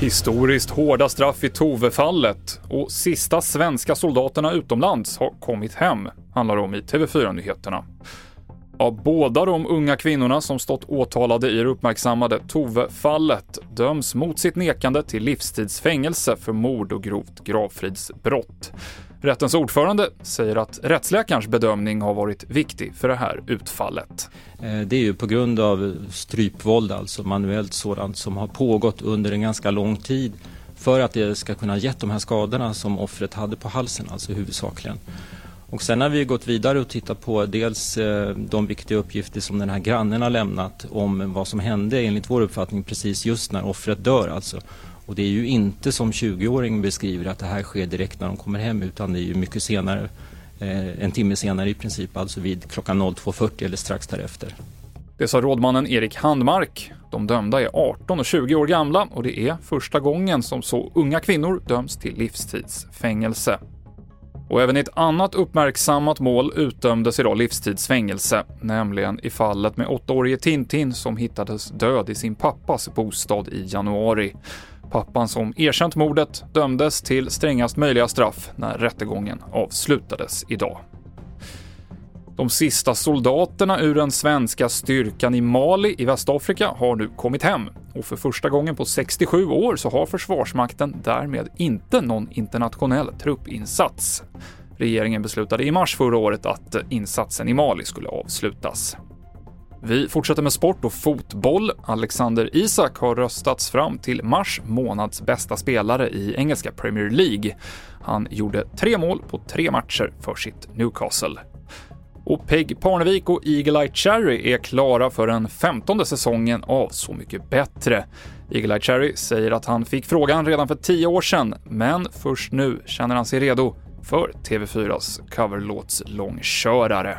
Historiskt hårda straff i Tove-fallet och sista svenska soldaterna utomlands har kommit hem, handlar om i TV4-nyheterna. Ja, båda de unga kvinnorna som stått åtalade i det uppmärksammade Tove-fallet döms mot sitt nekande till livstidsfängelse för mord och grovt gravfridsbrott. Rättens ordförande säger att rättsläkarens bedömning har varit viktig för det här utfallet. Eh, det är ju på grund av strypvåld, alltså manuellt sådant som har pågått under en ganska lång tid för att det ska kunna gett de här skadorna som offret hade på halsen, alltså huvudsakligen. Och sen har vi gått vidare och tittat på dels eh, de viktiga uppgifter som den här grannen har lämnat om vad som hände enligt vår uppfattning precis just när offret dör alltså. Och det är ju inte som 20-åringen beskriver att det här sker direkt när de kommer hem utan det är ju mycket senare, eh, en timme senare i princip, alltså vid klockan 02.40 eller strax därefter. Det sa rådmannen Erik Handmark. De dömda är 18 och 20 år gamla och det är första gången som så unga kvinnor döms till livstidsfängelse. Och även i ett annat uppmärksammat mål utdömdes idag livstidsfängelse, nämligen i fallet med åttaårige Tintin som hittades död i sin pappas bostad i januari. Pappan som erkänt mordet dömdes till strängast möjliga straff när rättegången avslutades idag. De sista soldaterna ur den svenska styrkan i Mali i Västafrika har nu kommit hem och för första gången på 67 år så har Försvarsmakten därmed inte någon internationell truppinsats. Regeringen beslutade i mars förra året att insatsen i Mali skulle avslutas. Vi fortsätter med sport och fotboll. Alexander Isak har röstats fram till mars månads bästa spelare i engelska Premier League. Han gjorde tre mål på tre matcher för sitt Newcastle. Och Peg Parnevik och Eagle Eye Cherry är klara för den femtonde säsongen av Så mycket bättre. Eagle Eye Cherry säger att han fick frågan redan för tio år sedan, men först nu känner han sig redo för TV4s coverlåtslångkörare.